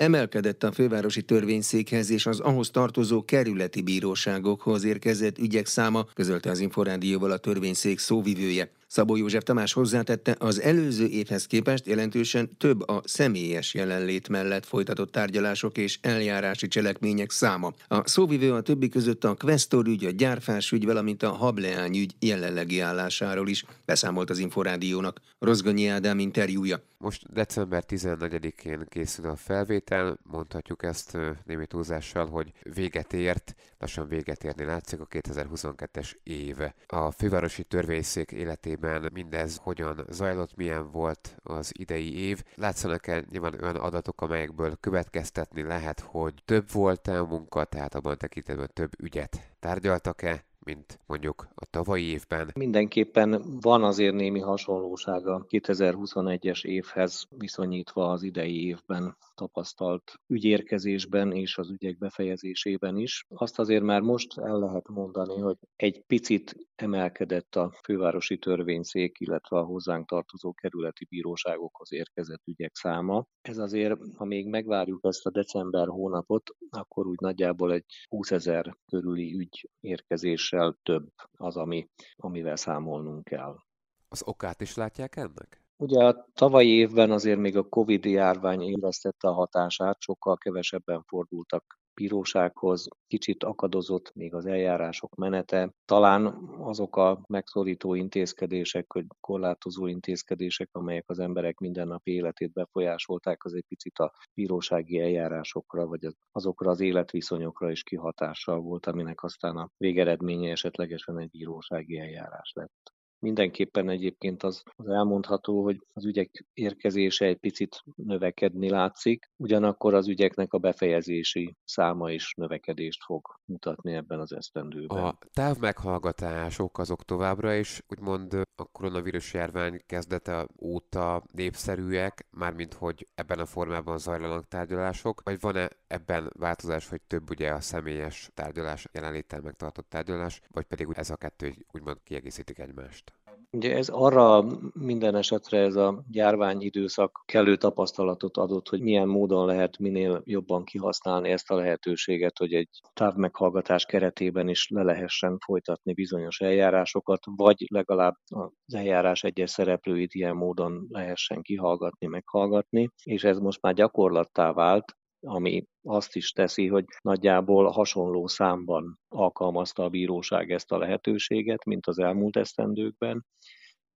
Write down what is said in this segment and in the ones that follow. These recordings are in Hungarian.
Emelkedett a fővárosi törvényszékhez és az ahhoz tartozó kerületi bíróságokhoz érkezett ügyek száma, közölte az Inforádióval a törvényszék szóvivője. Szabó József Tamás hozzátette, az előző évhez képest jelentősen több a személyes jelenlét mellett folytatott tárgyalások és eljárási cselekmények száma. A szóvivő a többi között a Questor ügy, a gyárfás ügy, valamint a Hableány ügy jelenlegi állásáról is beszámolt az Inforádiónak. Rozgonyi Ádám interjúja. Most december 14-én készül a felvétel, mondhatjuk ezt némi túlzással, hogy véget ért, lassan véget érni látszik a 2022-es év. A fővárosi törvényszék életében mindez hogyan zajlott, milyen volt az idei év. Látszanak-e nyilván olyan adatok, amelyekből következtetni lehet, hogy több volt-e a munka, tehát abban tekintetben több ügyet tárgyaltak-e, mint mondjuk a tavalyi évben. Mindenképpen van azért némi hasonlóság a 2021-es évhez viszonyítva az idei évben tapasztalt ügyérkezésben és az ügyek befejezésében is. Azt azért már most el lehet mondani, hogy egy picit emelkedett a fővárosi törvényszék, illetve a hozzánk tartozó kerületi bíróságokhoz érkezett ügyek száma. Ez azért, ha még megvárjuk ezt a december hónapot, akkor úgy nagyjából egy 20 ezer körüli ügy érkezéssel több az, ami, amivel számolnunk kell. Az okát is látják ennek? Ugye a tavalyi évben azért még a Covid járvány éreztette a hatását, sokkal kevesebben fordultak bírósághoz, kicsit akadozott még az eljárások menete. Talán azok a megszorító intézkedések, hogy korlátozó intézkedések, amelyek az emberek mindennapi életét befolyásolták, az egy picit a bírósági eljárásokra, vagy azokra az életviszonyokra is kihatással volt, aminek aztán a végeredménye esetlegesen egy bírósági eljárás lett. Mindenképpen egyébként az, az elmondható, hogy az ügyek érkezése egy picit növekedni látszik, ugyanakkor az ügyeknek a befejezési száma is növekedést fog mutatni ebben az esztendőben. A távmeghallgatások azok továbbra is úgymond a koronavírus járvány kezdete óta népszerűek, mármint hogy ebben a formában zajlanak tárgyalások, vagy van-e ebben változás, hogy több ugye a személyes tárgyalás, jelenléttel megtartott tárgyalás, vagy pedig ez a kettő úgymond kiegészítik egymást? Ugye ez arra minden esetre ez a járvány időszak kellő tapasztalatot adott, hogy milyen módon lehet minél jobban kihasználni ezt a lehetőséget, hogy egy távmeghallgatás keretében is le lehessen folytatni bizonyos eljárásokat, vagy legalább az eljárás egyes szereplőit ilyen módon lehessen kihallgatni, meghallgatni, és ez most már gyakorlattá vált, ami azt is teszi, hogy nagyjából hasonló számban alkalmazta a bíróság ezt a lehetőséget, mint az elmúlt esztendőkben,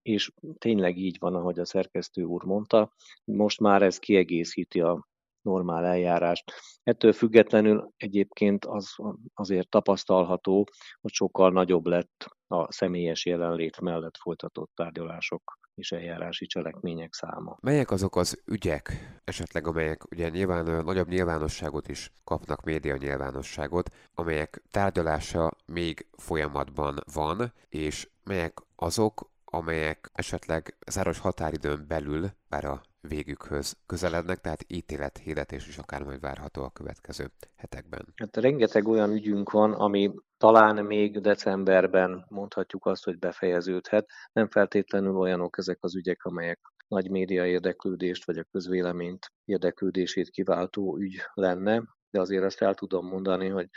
és tényleg így van, ahogy a szerkesztő úr mondta, most már ez kiegészíti a normál eljárást. Ettől függetlenül egyébként az azért tapasztalható, hogy sokkal nagyobb lett a személyes jelenlét mellett folytatott tárgyalások és eljárási cselekmények száma. Melyek azok az ügyek, esetleg amelyek ugye nyilván nagyobb nyilvánosságot is kapnak, média nyilvánosságot, amelyek tárgyalása még folyamatban van, és melyek azok, amelyek esetleg záros határidőn belül, bár a végükhöz közelednek, tehát ítélethirdetés is akár majd várható a következő hetekben. Hát rengeteg olyan ügyünk van, ami talán még decemberben mondhatjuk azt, hogy befejeződhet. Nem feltétlenül olyanok ezek az ügyek, amelyek nagy média érdeklődést vagy a közvéleményt érdeklődését kiváltó ügy lenne, de azért azt el tudom mondani, hogy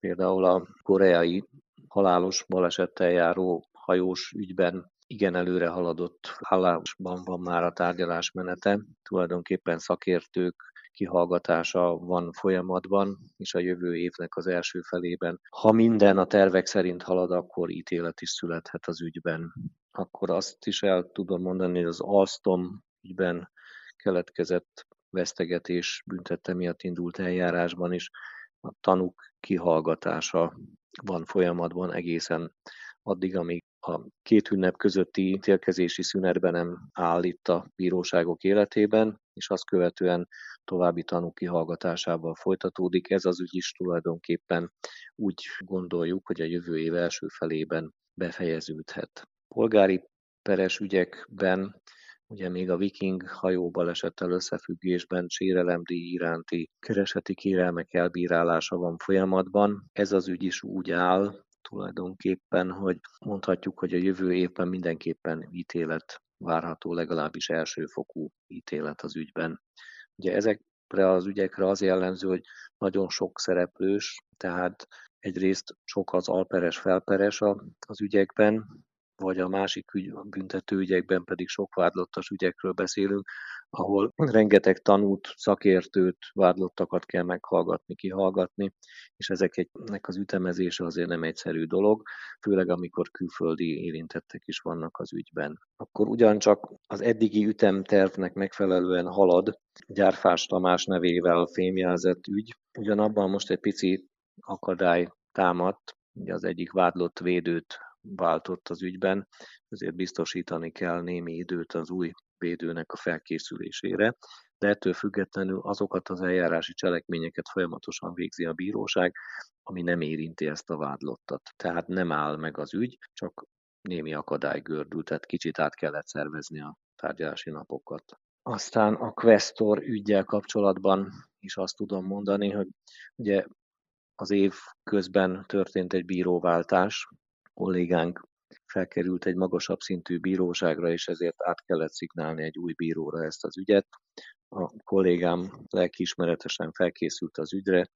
például a koreai halálos balesettel járó hajós ügyben igen előre haladott állásban van már a tárgyalás menete. Tulajdonképpen szakértők kihallgatása van folyamatban, és a jövő évnek az első felében. Ha minden a tervek szerint halad, akkor ítélet is születhet az ügyben. Akkor azt is el tudom mondani, hogy az Alstom ügyben keletkezett vesztegetés büntette miatt indult eljárásban is a tanúk kihallgatása van folyamatban egészen addig, amíg a két ünnep közötti ítélkezési szünetben nem áll itt a bíróságok életében, és azt követően további tanúk kihallgatásával folytatódik. Ez az ügy is tulajdonképpen úgy gondoljuk, hogy a jövő év első felében befejeződhet. Polgári peres ügyekben ugye még a Viking hajóbalesettel összefüggésben sérelemdíj iránti kereseti kérelmek elbírálása van folyamatban. Ez az ügy is úgy áll, tulajdonképpen, hogy mondhatjuk, hogy a jövő évben mindenképpen ítélet várható, legalábbis elsőfokú ítélet az ügyben. Ugye ezek ezekre az ügyekre az jellemző, hogy nagyon sok szereplős, tehát egyrészt sok az alperes, felperes az ügyekben, vagy a másik ügy, büntető ügyekben pedig sok vádlottas ügyekről beszélünk, ahol rengeteg tanút, szakértőt, vádlottakat kell meghallgatni, kihallgatni, és ezeknek az ütemezése azért nem egyszerű dolog, főleg amikor külföldi érintettek is vannak az ügyben. Akkor ugyancsak az eddigi ütemtervnek megfelelően halad Gyárfás Tamás nevével fémjelzett ügy, ugyanabban most egy pici akadály támadt, ugye az egyik vádlott védőt váltott az ügyben, ezért biztosítani kell némi időt az új védőnek a felkészülésére, de ettől függetlenül azokat az eljárási cselekményeket folyamatosan végzi a bíróság, ami nem érinti ezt a vádlottat. Tehát nem áll meg az ügy, csak némi akadály gördül, tehát kicsit át kellett szervezni a tárgyalási napokat. Aztán a Questor ügyel kapcsolatban is azt tudom mondani, hogy ugye az év közben történt egy bíróváltás, kollégánk felkerült egy magasabb szintű bíróságra, és ezért át kellett szignálni egy új bíróra ezt az ügyet. A kollégám lelkiismeretesen felkészült az ügyre,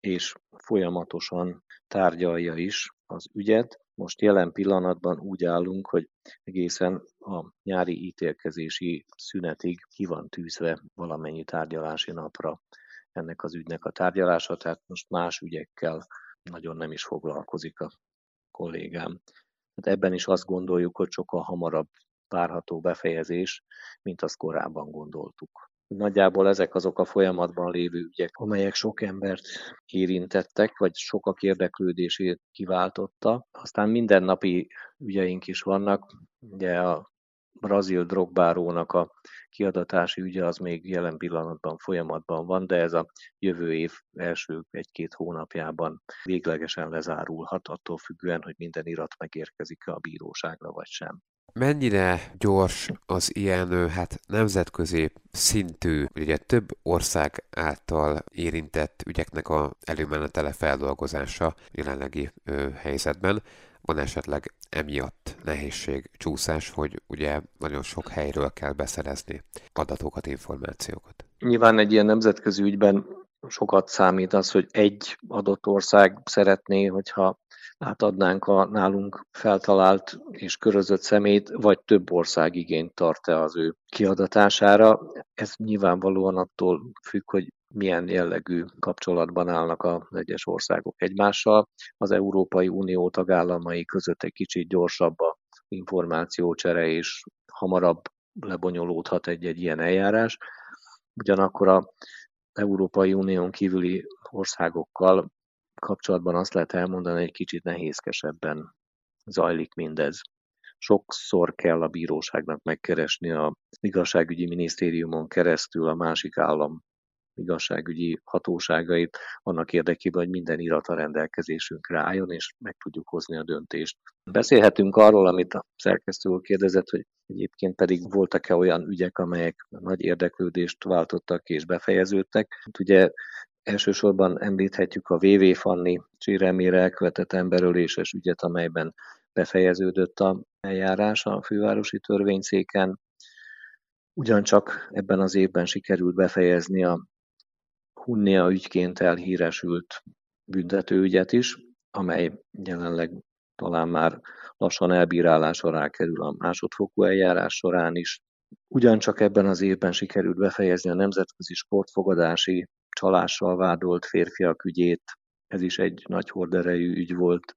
és folyamatosan tárgyalja is az ügyet. Most jelen pillanatban úgy állunk, hogy egészen a nyári ítélkezési szünetig ki van tűzve valamennyi tárgyalási napra ennek az ügynek a tárgyalása, tehát most más ügyekkel nagyon nem is foglalkozik a kollégám. Tehát ebben is azt gondoljuk, hogy sokkal hamarabb várható befejezés, mint azt korábban gondoltuk. Nagyjából ezek azok a folyamatban lévő ügyek, amelyek sok embert érintettek, vagy sokak érdeklődését kiváltotta. Aztán mindennapi ügyeink is vannak. Ugye a brazil drogbárónak a kiadatási ügye az még jelen pillanatban folyamatban van, de ez a jövő év első egy-két hónapjában véglegesen lezárulhat, attól függően, hogy minden irat megérkezik a bíróságra vagy sem. Mennyire gyors az ilyen hát nemzetközi szintű, ugye több ország által érintett ügyeknek a előmenetele feldolgozása jelenlegi ö, helyzetben? Van esetleg emiatt nehézség, csúszás, hogy ugye nagyon sok helyről kell beszerezni adatokat, információkat? Nyilván egy ilyen nemzetközi ügyben sokat számít az, hogy egy adott ország szeretné, hogyha átadnánk a nálunk feltalált és körözött szemét, vagy több ország igényt tart-e az ő kiadatására. Ez nyilvánvalóan attól függ, hogy milyen jellegű kapcsolatban állnak az egyes országok egymással. Az Európai Unió tagállamai között egy kicsit gyorsabb a információcsere, és hamarabb lebonyolódhat egy-egy ilyen eljárás. Ugyanakkor a Európai Unión kívüli országokkal kapcsolatban azt lehet elmondani, hogy egy kicsit nehézkesebben zajlik mindez. Sokszor kell a bíróságnak megkeresni a igazságügyi minisztériumon keresztül a másik állam igazságügyi hatóságait annak érdekében, hogy minden irat a rendelkezésünkre álljon, és meg tudjuk hozni a döntést. Beszélhetünk arról, amit a szerkesztő úr kérdezett, hogy egyébként pedig voltak-e olyan ügyek, amelyek nagy érdeklődést váltottak és befejeződtek. Hát ugye elsősorban említhetjük a VV Fanni csíremére elkövetett emberöléses ügyet, amelyben befejeződött a eljárás a fővárosi törvényszéken. Ugyancsak ebben az évben sikerült befejezni a Hunnia ügyként elhíresült büntetőügyet is, amely jelenleg talán már lassan elbírálásra rákerül a másodfokú eljárás során is. Ugyancsak ebben az évben sikerült befejezni a nemzetközi sportfogadási csalással vádolt férfiak ügyét, ez is egy nagy horderejű ügy volt.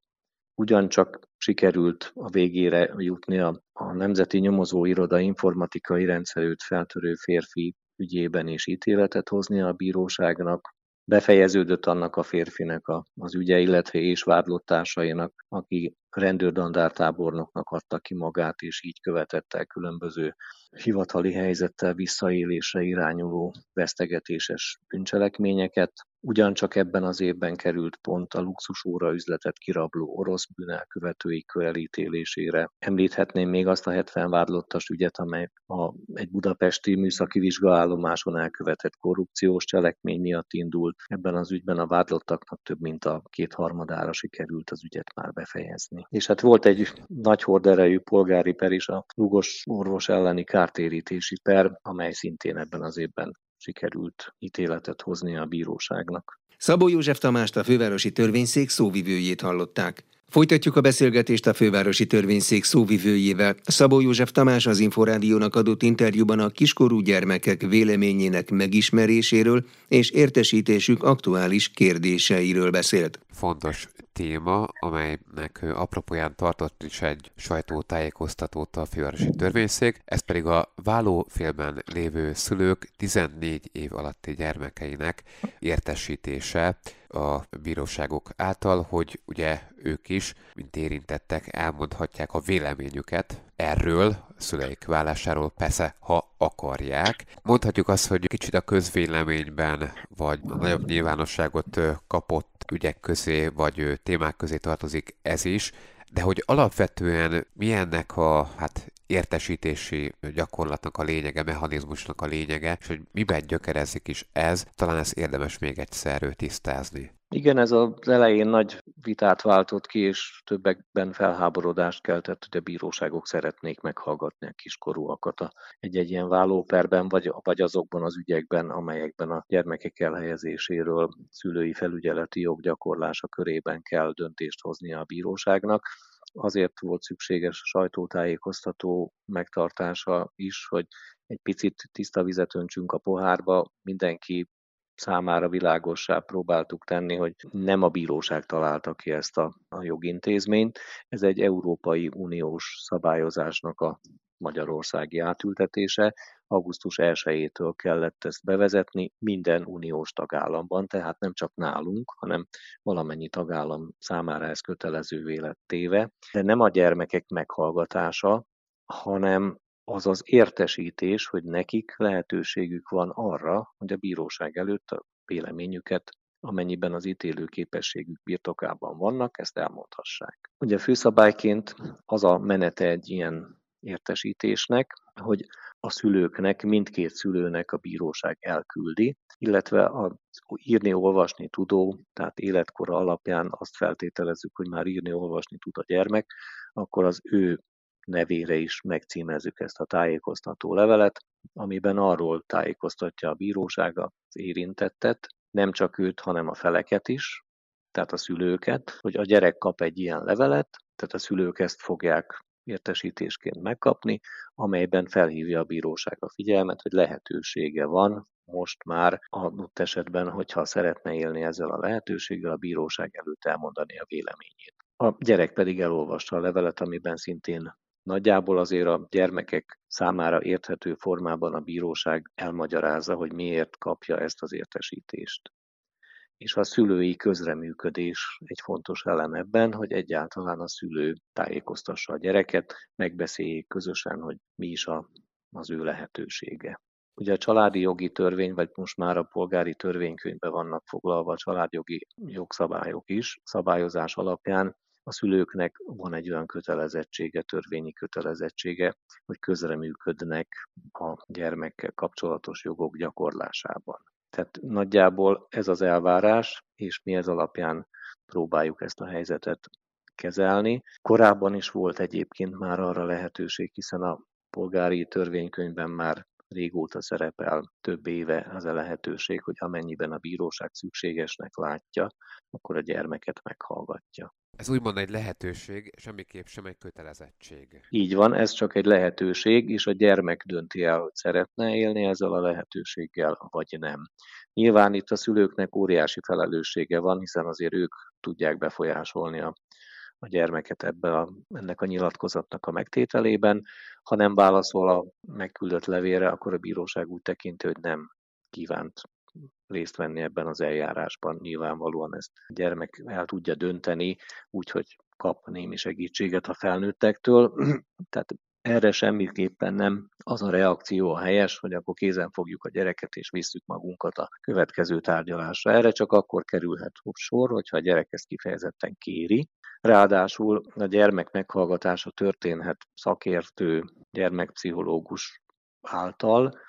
Ugyancsak sikerült a végére jutni a, a Nemzeti Nyomozó Iroda informatikai rendszerűt feltörő férfi ügyében is ítéletet hozni a bíróságnak. Befejeződött annak a férfinek a, az ügye, illetve és vádlottársainak, aki rendőrdandártábornoknak adta ki magát, és így követett el különböző hivatali helyzettel visszaélésre irányuló vesztegetéses bűncselekményeket. Ugyancsak ebben az évben került pont a luxusóra üzletet kirabló orosz bűnelkövetői elítélésére. Említhetném még azt a 70 vádlottas ügyet, amely a, egy budapesti műszaki vizsgaállomáson elkövetett korrupciós cselekmény miatt indult. Ebben az ügyben a vádlottaknak több mint a kétharmadára sikerült az ügyet már befejezni. És hát volt egy nagy horderejű polgári per is a Lugos orvos elleni kártérítési per, amely szintén ebben az évben sikerült ítéletet hozni a bíróságnak. Szabó József Tamást a fővárosi törvényszék szóvivőjét hallották. Folytatjuk a beszélgetést a fővárosi törvényszék szóvivőjével. Szabó József Tamás az Inforádiónak adott interjúban a kiskorú gyermekek véleményének megismeréséről és értesítésük aktuális kérdéseiről beszélt. Fontos téma, amelynek apropóján tartott is egy sajtótájékoztatót a fővárosi törvényszék, ez pedig a vállófélben lévő szülők 14 év alatti gyermekeinek értesítése a bíróságok által, hogy ugye ők is, mint érintettek, elmondhatják a véleményüket erről, szüleik vállásáról, persze, ha akarják. Mondhatjuk azt, hogy kicsit a közvéleményben, vagy a nagyobb nyilvánosságot kapott ügyek közé, vagy témák közé tartozik ez is, de hogy alapvetően milyennek a hát értesítési gyakorlatnak a lényege, mechanizmusnak a lényege, és hogy miben gyökerezik is ez, talán ezt érdemes még egyszer tisztázni. Igen, ez az elején nagy vitát váltott ki, és többekben felháborodást keltett, hogy a bíróságok szeretnék meghallgatni a kiskorúakat egy-egy ilyen vállóperben, vagy, vagy azokban az ügyekben, amelyekben a gyermekek elhelyezéséről szülői felügyeleti joggyakorlása körében kell döntést hoznia a bíróságnak. Azért volt szükséges a sajtótájékoztató megtartása is, hogy egy picit tiszta vizet öntsünk a pohárba, mindenki számára világossá próbáltuk tenni, hogy nem a bíróság találta ki ezt a, a jogintézményt. Ez egy Európai Uniós szabályozásnak a magyarországi átültetése. Augusztus 1-től kellett ezt bevezetni minden uniós tagállamban, tehát nem csak nálunk, hanem valamennyi tagállam számára ez kötelezővé lett téve. De nem a gyermekek meghallgatása, hanem az az értesítés, hogy nekik lehetőségük van arra, hogy a bíróság előtt a véleményüket amennyiben az ítélő képességük birtokában vannak, ezt elmondhassák. Ugye főszabályként az a menete egy ilyen értesítésnek, hogy a szülőknek, mindkét szülőnek a bíróság elküldi, illetve a írni-olvasni tudó, tehát életkora alapján azt feltételezzük, hogy már írni-olvasni tud a gyermek, akkor az ő nevére is megcímezzük ezt a tájékoztató levelet, amiben arról tájékoztatja a bíróság az érintettet, nem csak őt, hanem a feleket is, tehát a szülőket, hogy a gyerek kap egy ilyen levelet, tehát a szülők ezt fogják értesítésként megkapni, amelyben felhívja a bíróság a figyelmet, hogy lehetősége van most már adott esetben, hogyha szeretne élni ezzel a lehetőséggel, a bíróság előtt elmondani a véleményét. A gyerek pedig elolvasta a levelet, amiben szintén Nagyjából azért a gyermekek számára érthető formában a bíróság elmagyarázza, hogy miért kapja ezt az értesítést. És a szülői közreműködés egy fontos elem ebben, hogy egyáltalán a szülő tájékoztassa a gyereket, megbeszéljék közösen, hogy mi is a, az ő lehetősége. Ugye a családi jogi törvény, vagy most már a polgári törvénykönyvben vannak foglalva a családjogi jogszabályok is, szabályozás alapján a szülőknek van egy olyan kötelezettsége, törvényi kötelezettsége, hogy közreműködnek a gyermekkel kapcsolatos jogok gyakorlásában. Tehát nagyjából ez az elvárás, és mi ez alapján próbáljuk ezt a helyzetet kezelni. Korábban is volt egyébként már arra lehetőség, hiszen a polgári törvénykönyvben már régóta szerepel több éve az a lehetőség, hogy amennyiben a bíróság szükségesnek látja, akkor a gyermeket meghallgatja. Ez úgymond egy lehetőség, semmiképp sem egy kötelezettség. Így van, ez csak egy lehetőség, és a gyermek dönti el, hogy szeretne élni ezzel a lehetőséggel, vagy nem. Nyilván itt a szülőknek óriási felelőssége van, hiszen azért ők tudják befolyásolni a, a gyermeket ebbe a, ennek a nyilatkozatnak a megtételében. Ha nem válaszol a megküldött levélre, akkor a bíróság úgy tekinti, hogy nem kívánt részt venni ebben az eljárásban. Nyilvánvalóan ezt a gyermek el tudja dönteni, úgyhogy kap némi segítséget a felnőttektől. Tehát erre semmiképpen nem az a reakció a helyes, hogy akkor kézen fogjuk a gyereket és visszük magunkat a következő tárgyalásra. Erre csak akkor kerülhet sor, hogyha a gyerek ezt kifejezetten kéri. Ráadásul a gyermek meghallgatása történhet szakértő, gyermekpszichológus által,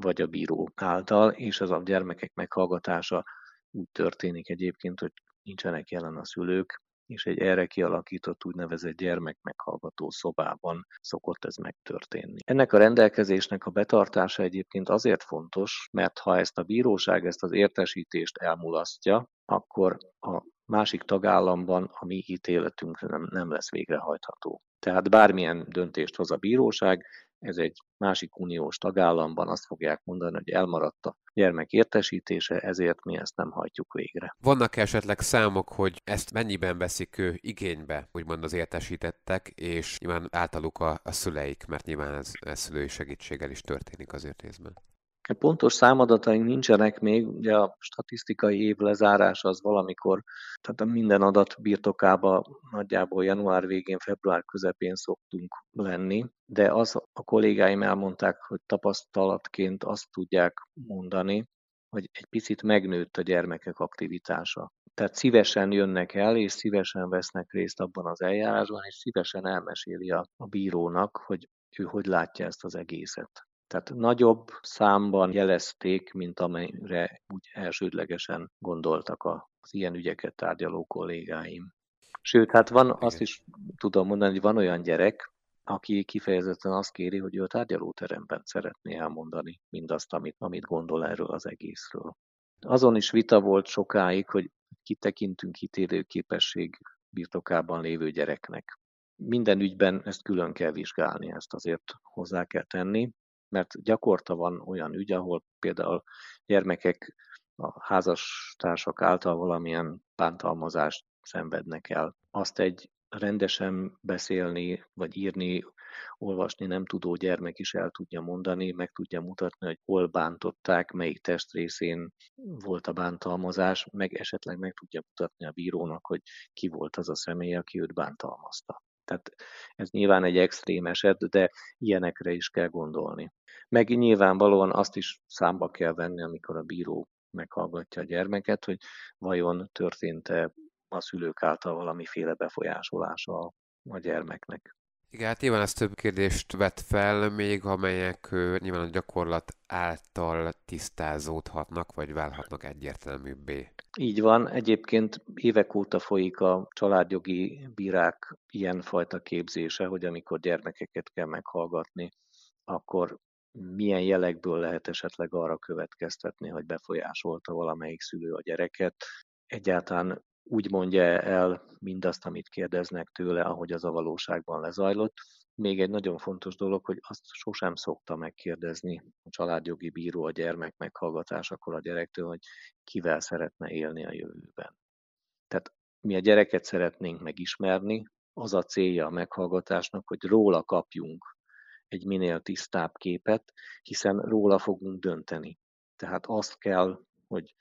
vagy a bíró által, és az a gyermekek meghallgatása úgy történik egyébként, hogy nincsenek jelen a szülők, és egy erre kialakított úgynevezett gyermekmeghallgató szobában szokott ez megtörténni. Ennek a rendelkezésnek a betartása egyébként azért fontos, mert ha ezt a bíróság ezt az értesítést elmulasztja, akkor a másik tagállamban a mi ítéletünk nem, nem lesz végrehajtható. Tehát bármilyen döntést hoz a bíróság, ez egy másik uniós tagállamban azt fogják mondani, hogy elmaradt a gyermek értesítése, ezért mi ezt nem hajtjuk végre. Vannak esetleg számok, hogy ezt mennyiben veszik ő igénybe, úgymond az értesítettek, és nyilván általuk a, a szüleik, mert nyilván ez, ez szülői segítséggel is történik azért részben. Pontos számadataink nincsenek még, ugye a statisztikai év lezárása az valamikor, tehát a minden adat birtokába nagyjából január végén, február közepén szoktunk lenni, de az a kollégáim elmondták, hogy tapasztalatként azt tudják mondani, hogy egy picit megnőtt a gyermekek aktivitása. Tehát szívesen jönnek el, és szívesen vesznek részt abban az eljárásban, és szívesen elmeséli a, a bírónak, hogy ő hogy látja ezt az egészet. Tehát nagyobb számban jelezték, mint amelyre úgy elsődlegesen gondoltak az ilyen ügyeket tárgyaló kollégáim. Sőt, hát van, azt is tudom mondani, hogy van olyan gyerek, aki kifejezetten azt kéri, hogy ő a tárgyalóteremben szeretné elmondani mindazt, amit, amit gondol erről az egészről. Azon is vita volt sokáig, hogy kitekintünk hitélő képesség birtokában lévő gyereknek. Minden ügyben ezt külön kell vizsgálni, ezt azért hozzá kell tenni mert gyakorta van olyan ügy, ahol például gyermekek a házastársak által valamilyen bántalmazást szenvednek el. Azt egy rendesen beszélni, vagy írni, olvasni nem tudó gyermek is el tudja mondani, meg tudja mutatni, hogy hol bántották, melyik testrészén volt a bántalmazás, meg esetleg meg tudja mutatni a bírónak, hogy ki volt az a személy, aki őt bántalmazta. Tehát ez nyilván egy extrém eset, de ilyenekre is kell gondolni. Meg nyilvánvalóan azt is számba kell venni, amikor a bíró meghallgatja a gyermeket, hogy vajon történt-e a szülők által valamiféle befolyásolása a gyermeknek. Igen, hát nyilván ez több kérdést vet fel még, amelyek nyilván a gyakorlat által tisztázódhatnak, vagy válhatnak egyértelműbbé. Így van. Egyébként évek óta folyik a családjogi bírák ilyenfajta képzése, hogy amikor gyermekeket kell meghallgatni, akkor milyen jelekből lehet esetleg arra következtetni, hogy befolyásolta valamelyik szülő a gyereket. Egyáltalán úgy mondja el mindazt, amit kérdeznek tőle, ahogy az a valóságban lezajlott. Még egy nagyon fontos dolog, hogy azt sosem szokta megkérdezni a családjogi bíró a gyermek meghallgatásakor a gyerektől, hogy kivel szeretne élni a jövőben. Tehát mi a gyereket szeretnénk megismerni, az a célja a meghallgatásnak, hogy róla kapjunk egy minél tisztább képet, hiszen róla fogunk dönteni. Tehát azt kell, hogy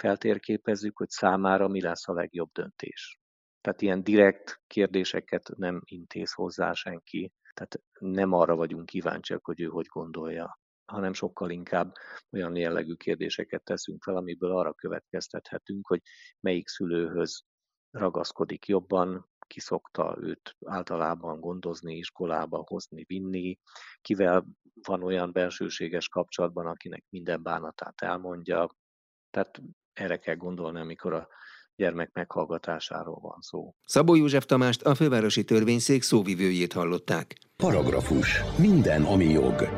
feltérképezzük, hogy számára mi lesz a legjobb döntés. Tehát ilyen direkt kérdéseket nem intéz hozzá senki, tehát nem arra vagyunk kíváncsiak, hogy ő hogy gondolja, hanem sokkal inkább olyan jellegű kérdéseket teszünk fel, amiből arra következtethetünk, hogy melyik szülőhöz ragaszkodik jobban, ki szokta őt általában gondozni, iskolába hozni, vinni, kivel van olyan belsőséges kapcsolatban, akinek minden bánatát elmondja. Tehát erre kell gondolni, amikor a gyermek meghallgatásáról van szó. Szabó József Tamást, a fővárosi törvényszék szóvivőjét hallották. Paragrafus. Minden, ami jog.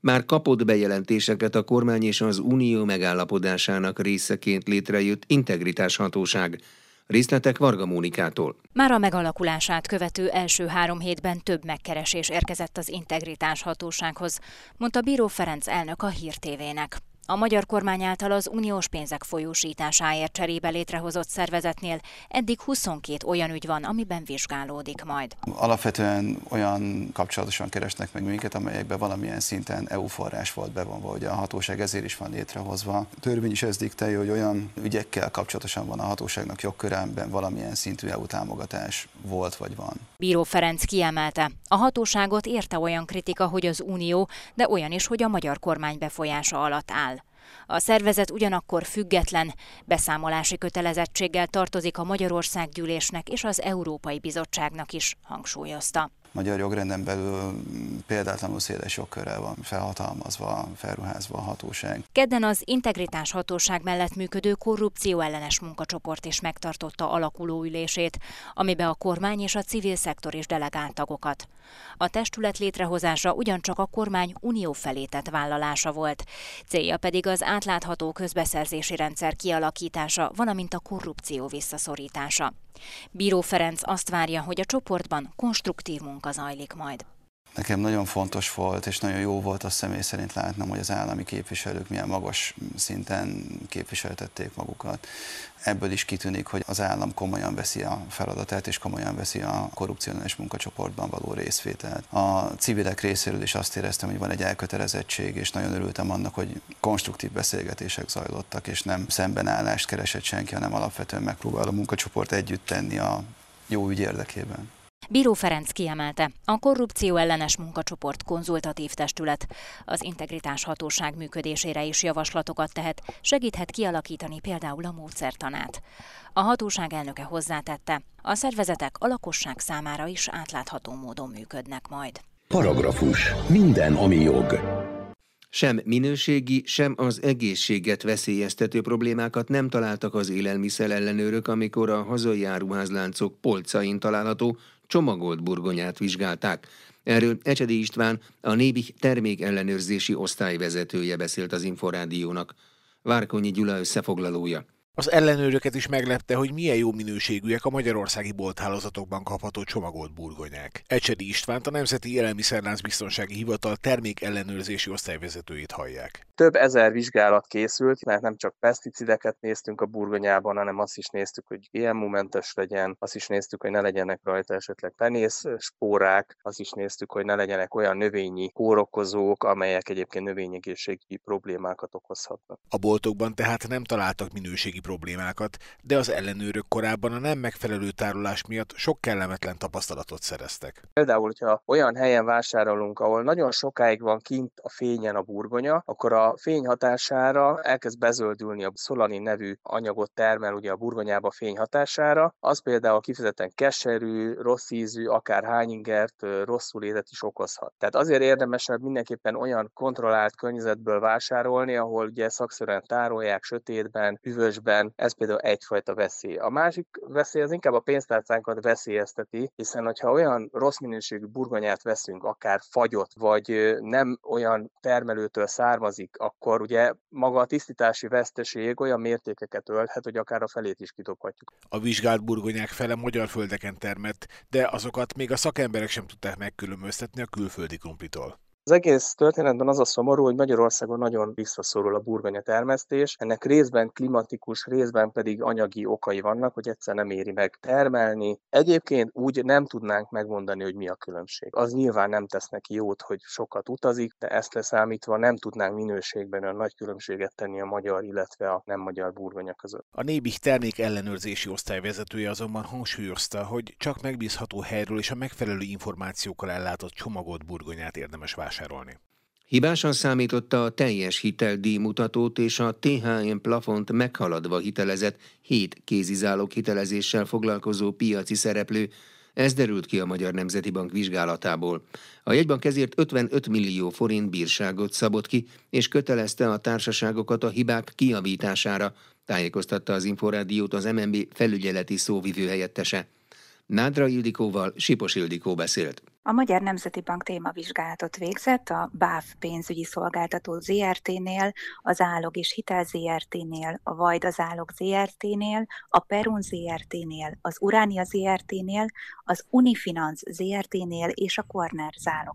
Már kapott bejelentéseket a kormány és az unió megállapodásának részeként létrejött integritáshatóság. Részletek Varga Mónikától. Már a megalakulását követő első három hétben több megkeresés érkezett az integritás hatósághoz, mondta Bíró Ferenc elnök a Hír TV-nek. A magyar kormány által az uniós pénzek folyósításáért cserébe létrehozott szervezetnél eddig 22 olyan ügy van, amiben vizsgálódik majd. Alapvetően olyan kapcsolatosan keresnek meg minket, amelyekben valamilyen szinten EU forrás volt bevonva, hogy a hatóság ezért is van létrehozva. A törvény is ez diktálja, hogy olyan ügyekkel kapcsolatosan van a hatóságnak jogkörában valamilyen szintű EU támogatás volt vagy van. Bíró Ferenc kiemelte, a hatóságot érte olyan kritika, hogy az Unió, de olyan is, hogy a magyar kormány befolyása alatt áll. A szervezet ugyanakkor független, beszámolási kötelezettséggel tartozik a Magyarország gyűlésnek és az Európai Bizottságnak is, hangsúlyozta. Magyar jogrenden belül példátlanul széles jogkörrel van felhatalmazva, felruházva a hatóság. Kedden az integritás hatóság mellett működő korrupció ellenes munkacsoport is megtartotta alakuló ülését, amibe a kormány és a civil szektor is delegált tagokat. A testület létrehozása ugyancsak a kormány unió felé tett vállalása volt. Célja pedig az átlátható közbeszerzési rendszer kialakítása, valamint a korrupció visszaszorítása. Bíró Ferenc azt várja, hogy a csoportban konstruktív munka zajlik majd. Nekem nagyon fontos volt, és nagyon jó volt a személy szerint látnom, hogy az állami képviselők milyen magas szinten képviseltették magukat. Ebből is kitűnik, hogy az állam komolyan veszi a feladatát, és komolyan veszi a korrupcionális munkacsoportban való részvételt. A civilek részéről is azt éreztem, hogy van egy elkötelezettség, és nagyon örültem annak, hogy konstruktív beszélgetések zajlottak, és nem szembenállást keresett senki, hanem alapvetően megpróbál a munkacsoport együtt tenni a jó ügy érdekében. Bíró Ferenc kiemelte, a korrupció ellenes munkacsoport konzultatív testület az integritás hatóság működésére is javaslatokat tehet, segíthet kialakítani például a módszertanát. A hatóság elnöke hozzátette, a szervezetek a lakosság számára is átlátható módon működnek majd. Paragrafus. Minden, ami jog. Sem minőségi, sem az egészséget veszélyeztető problémákat nem találtak az élelmiszer ellenőrök, amikor a hazai áruházláncok polcain található csomagolt burgonyát vizsgálták. Erről Ecsedi István, a Nébih termékellenőrzési osztályvezetője beszélt az Inforádiónak. Várkonyi Gyula összefoglalója. Az ellenőröket is meglepte, hogy milyen jó minőségűek a magyarországi bolthálózatokban kapható csomagolt burgonyák. Ecsedi Istvánt a Nemzeti Élelmiszerlánc Biztonsági Hivatal termék ellenőrzési osztályvezetőjét hallják. Több ezer vizsgálat készült, mert nem csak peszticideket néztünk a burgonyában, hanem azt is néztük, hogy GMO-mentes legyen, azt is néztük, hogy ne legyenek rajta esetleg penész spórák, azt is néztük, hogy ne legyenek olyan növényi kórokozók, amelyek egyébként növényegészségügyi problémákat okozhatnak. A boltokban tehát nem találtak minőségi problémákat, de az ellenőrök korábban a nem megfelelő tárolás miatt sok kellemetlen tapasztalatot szereztek. Például, hogyha olyan helyen vásárolunk, ahol nagyon sokáig van kint a fényen a burgonya, akkor a fény hatására elkezd bezöldülni a szolani nevű anyagot termel ugye a burgonyába fény hatására. Az például kifejezetten keserű, rossz ízű, akár hányingert, rosszul élet is okozhat. Tehát azért érdemesebb mindenképpen olyan kontrollált környezetből vásárolni, ahol ugye szakszerűen tárolják sötétben, hűvösben, esetben ez például egyfajta veszély. A másik veszély az inkább a pénztárcánkat veszélyezteti, hiszen hogyha olyan rossz minőségű burgonyát veszünk, akár fagyott, vagy nem olyan termelőtől származik, akkor ugye maga a tisztítási veszteség olyan mértékeket ölhet, hogy akár a felét is kidobhatjuk. A vizsgált burgonyák fele magyar földeken termett, de azokat még a szakemberek sem tudták megkülönböztetni a külföldi krumplitól. Az egész történetben az a szomorú, hogy Magyarországon nagyon visszaszorul a burgonya termesztés. Ennek részben klimatikus, részben pedig anyagi okai vannak, hogy egyszer nem éri meg termelni. Egyébként úgy nem tudnánk megmondani, hogy mi a különbség. Az nyilván nem tesz neki jót, hogy sokat utazik, de ezt leszámítva nem tudnánk minőségben olyan nagy különbséget tenni a magyar, illetve a nem magyar burgonya között. A Nébih termék ellenőrzési osztályvezetője azonban hangsúlyozta, hogy csak megbízható helyről és a megfelelő információkkal ellátott csomagolt burgonyát érdemes vásárolni vásárolni. Hibásan számította a teljes hiteldíjmutatót és a THM plafont meghaladva hitelezett 7 kézizálók hitelezéssel foglalkozó piaci szereplő, ez derült ki a Magyar Nemzeti Bank vizsgálatából. A jegybank ezért 55 millió forint bírságot szabott ki, és kötelezte a társaságokat a hibák kiavítására, tájékoztatta az Inforádiót az MNB felügyeleti szóvivő helyettese. Nádra Ildikóval Sipos Ildikó beszélt. A Magyar Nemzeti Bank témavizsgálatot végzett a BÁF pénzügyi szolgáltató ZRT-nél, az Állog és Hitel ZRT-nél, a Vajd az Állog ZRT-nél, a Perun ZRT-nél, az Uránia ZRT-nél, az Unifinanz ZRT-nél és a Corner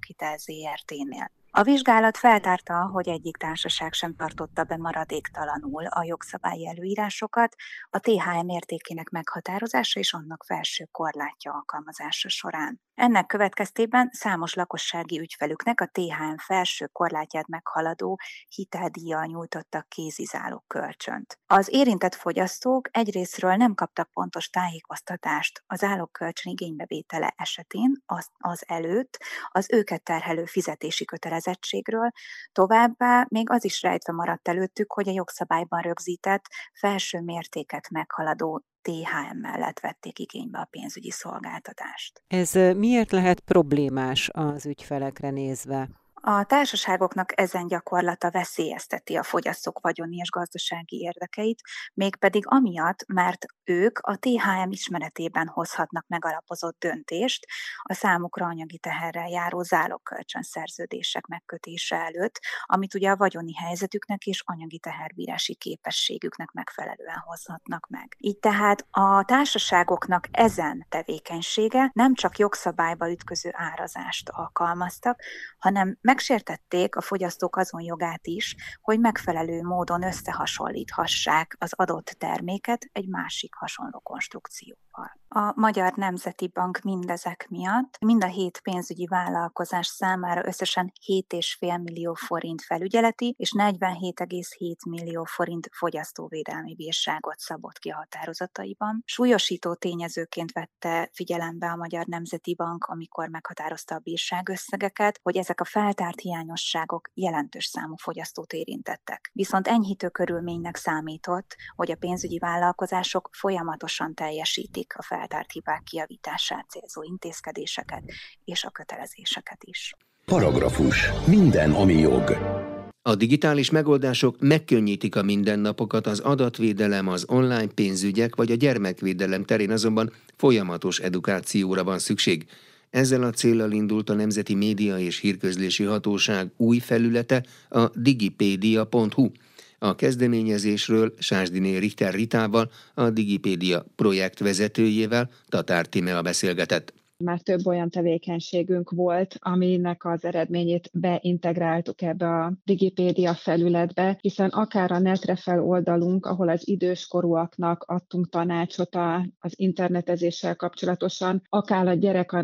Hitel ZRT-nél. A vizsgálat feltárta, hogy egyik társaság sem tartotta be maradéktalanul a jogszabályi előírásokat, a THM értékének meghatározása és annak felső korlátja alkalmazása során. Ennek következtében számos lakossági ügyfelüknek a THM felső korlátját meghaladó hiteldíjjal nyújtottak kézizáló kölcsönt. Az érintett fogyasztók egyrésztről nem kaptak pontos tájékoztatást az állókölcsön igénybevétele esetén az, az előtt az őket terhelő fizetési kötelezettségről, továbbá még az is rejtve maradt előttük, hogy a jogszabályban rögzített felső mértéket meghaladó THM mellett vették igénybe a pénzügyi szolgáltatást. Ez miért lehet problémás az ügyfelekre nézve? A társaságoknak ezen gyakorlata veszélyezteti a fogyasztók vagyoni és gazdasági érdekeit, mégpedig amiatt, mert ők a THM ismeretében hozhatnak megalapozott döntést a számukra anyagi teherrel járó zálogkölcsönszerződések megkötése előtt, amit ugye a vagyoni helyzetüknek és anyagi teherbírási képességüknek megfelelően hozhatnak meg. Így tehát a társaságoknak ezen tevékenysége nem csak jogszabályba ütköző árazást alkalmaztak, hanem Megsértették a fogyasztók azon jogát is, hogy megfelelő módon összehasonlíthassák az adott terméket egy másik hasonló konstrukcióval. A Magyar Nemzeti Bank mindezek miatt mind a hét pénzügyi vállalkozás számára összesen 7,5 millió forint felügyeleti és 47,7 millió forint fogyasztóvédelmi bírságot szabott ki a határozataiban. Súlyosító tényezőként vette figyelembe a Magyar Nemzeti Bank, amikor meghatározta a bírságösszegeket, hogy ezek a feltárt hiányosságok jelentős számú fogyasztót érintettek. Viszont enyhítő körülménynek számított, hogy a pénzügyi vállalkozások folyamatosan teljesítik a fel feltárt hibák kiavítását célzó intézkedéseket és a kötelezéseket is. Paragrafus. Minden, ami jog. A digitális megoldások megkönnyítik a mindennapokat, az adatvédelem, az online pénzügyek vagy a gyermekvédelem terén azonban folyamatos edukációra van szükség. Ezzel a célral indult a Nemzeti Média és Hírközlési Hatóság új felülete, a digipédia.hu. A kezdeményezésről Sásdiné Richter Ritával, a Digipédia projekt vezetőjével Tatár Timea beszélgetett már több olyan tevékenységünk volt, aminek az eredményét beintegráltuk ebbe a Digipédia felületbe, hiszen akár a netre fel oldalunk, ahol az időskorúaknak adtunk tanácsot az internetezéssel kapcsolatosan, akár a gyerek a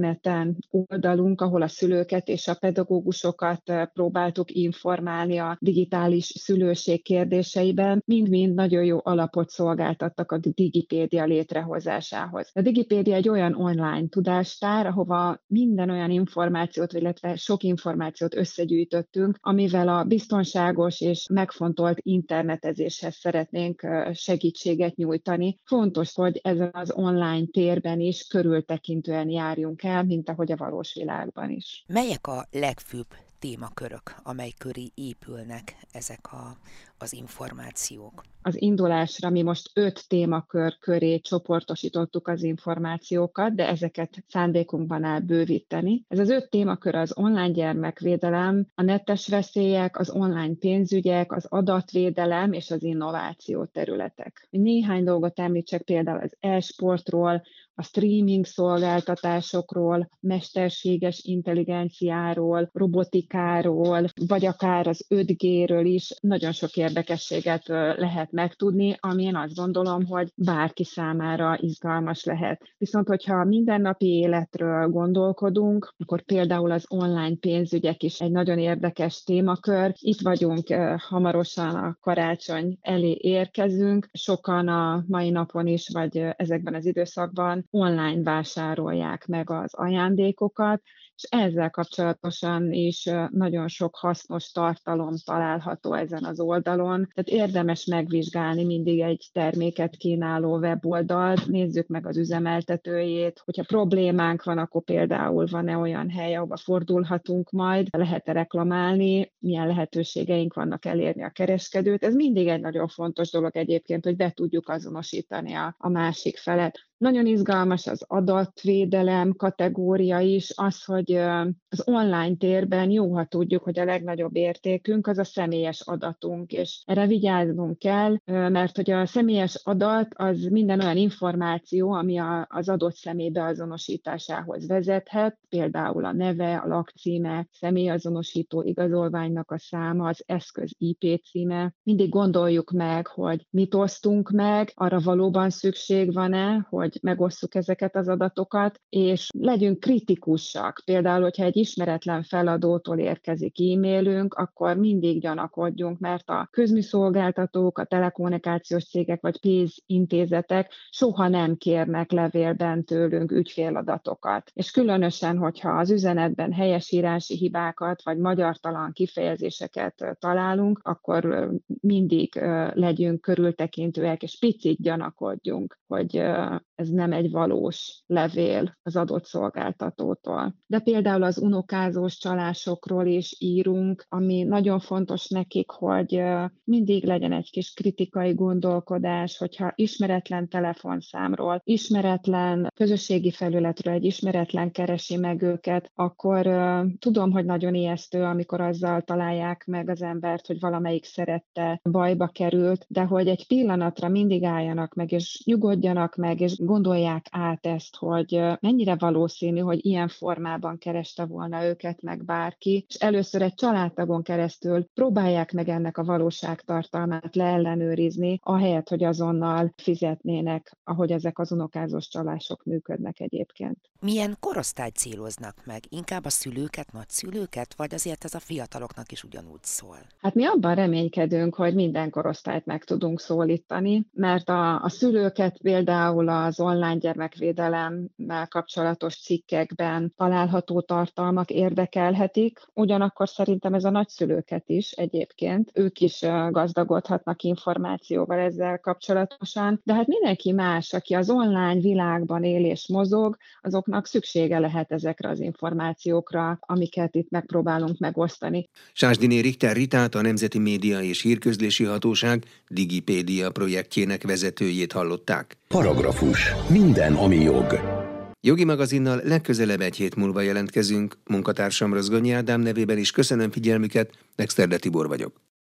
oldalunk, ahol a szülőket és a pedagógusokat próbáltuk informálni a digitális szülőség kérdéseiben, mind-mind nagyon jó alapot szolgáltattak a Digipédia létrehozásához. A Digipédia egy olyan online tudást tár, ahova minden olyan információt, illetve sok információt összegyűjtöttünk, amivel a biztonságos és megfontolt internetezéshez szeretnénk segítséget nyújtani. Fontos, hogy ezen az online térben is körültekintően járjunk el, mint ahogy a valós világban is. Melyek a legfőbb témakörök, amely köré épülnek ezek a, az információk? Az indulásra mi most öt témakör köré csoportosítottuk az információkat, de ezeket szándékunkban áll bővíteni. Ez az öt témakör az online gyermekvédelem, a netes veszélyek, az online pénzügyek, az adatvédelem és az innováció területek. Néhány dolgot említsek például az e-sportról, a streaming szolgáltatásokról, mesterséges intelligenciáról, robotikáról, vagy akár az 5G-ről is nagyon sok érdekességet lehet megtudni, ami én azt gondolom, hogy bárki számára izgalmas lehet. Viszont, hogyha a mindennapi életről gondolkodunk, akkor például az online pénzügyek is egy nagyon érdekes témakör. Itt vagyunk hamarosan a karácsony elé érkezünk. Sokan a mai napon is, vagy ezekben az időszakban online vásárolják meg az ajándékokat, és ezzel kapcsolatosan is nagyon sok hasznos tartalom található ezen az oldalon. Tehát érdemes megvizsgálni mindig egy terméket kínáló weboldalt, nézzük meg az üzemeltetőjét, hogyha problémánk van, akkor például van-e olyan hely, ahova fordulhatunk majd, lehet-e reklamálni, milyen lehetőségeink vannak elérni a kereskedőt. Ez mindig egy nagyon fontos dolog egyébként, hogy be tudjuk azonosítani a, a másik felet. Nagyon izgalmas az adatvédelem kategória is, az, hogy az online térben jó, ha tudjuk, hogy a legnagyobb értékünk az a személyes adatunk, és erre vigyáznunk kell, mert hogy a személyes adat az minden olyan információ, ami az adott személy beazonosításához vezethet, például a neve, a lakcíme, személyazonosító igazolványnak a száma, az eszköz IP címe. Mindig gondoljuk meg, hogy mit osztunk meg, arra valóban szükség van-e, hogy hogy megosszuk ezeket az adatokat, és legyünk kritikusak. Például, hogyha egy ismeretlen feladótól érkezik e-mailünk, akkor mindig gyanakodjunk, mert a közműszolgáltatók, a telekommunikációs cégek vagy pénzintézetek soha nem kérnek levélben tőlünk ügyféladatokat. És különösen, hogyha az üzenetben helyesírási hibákat vagy magyartalan kifejezéseket találunk, akkor mindig legyünk körültekintőek, és picit gyanakodjunk, hogy ez nem egy valós levél az adott szolgáltatótól. De például az unokázós csalásokról is írunk, ami nagyon fontos nekik, hogy mindig legyen egy kis kritikai gondolkodás, hogyha ismeretlen telefonszámról, ismeretlen közösségi felületről egy ismeretlen keresi meg őket, akkor tudom, hogy nagyon ijesztő, amikor azzal találják meg az embert, hogy valamelyik szerette bajba került, de hogy egy pillanatra mindig álljanak meg, és nyugodjanak meg, és gondolják át ezt, hogy mennyire valószínű, hogy ilyen formában kereste volna őket meg bárki, és először egy családtagon keresztül próbálják meg ennek a valóságtartalmát leellenőrizni, ahelyett, hogy azonnal fizetnének, ahogy ezek az unokázós csalások működnek egyébként. Milyen korosztályt céloznak meg? Inkább a szülőket, nagyszülőket, vagy azért ez a fiataloknak is ugyanúgy szól? Hát mi abban reménykedünk, hogy minden korosztályt meg tudunk szólítani, mert a, a szülőket például az online gyermekvédelemmel kapcsolatos cikkekben található tartalmak érdekelhetik, ugyanakkor szerintem ez a nagyszülőket is egyébként, ők is gazdagodhatnak információval ezzel kapcsolatosan, de hát mindenki más, aki az online világban él és mozog, azoknak szüksége lehet ezekre az információkra, amiket itt megpróbálunk megosztani. Sásdiné Richter Ritát a Nemzeti Média és Hírközlési Hatóság Digipédia projektjének vezetőjét hallották. Paragrafus. Minden, ami jog. Jogi magazinnal legközelebb egy hét múlva jelentkezünk. Munkatársam Rozgonyi Ádám nevében is köszönöm figyelmüket, Nexterde Tibor vagyok.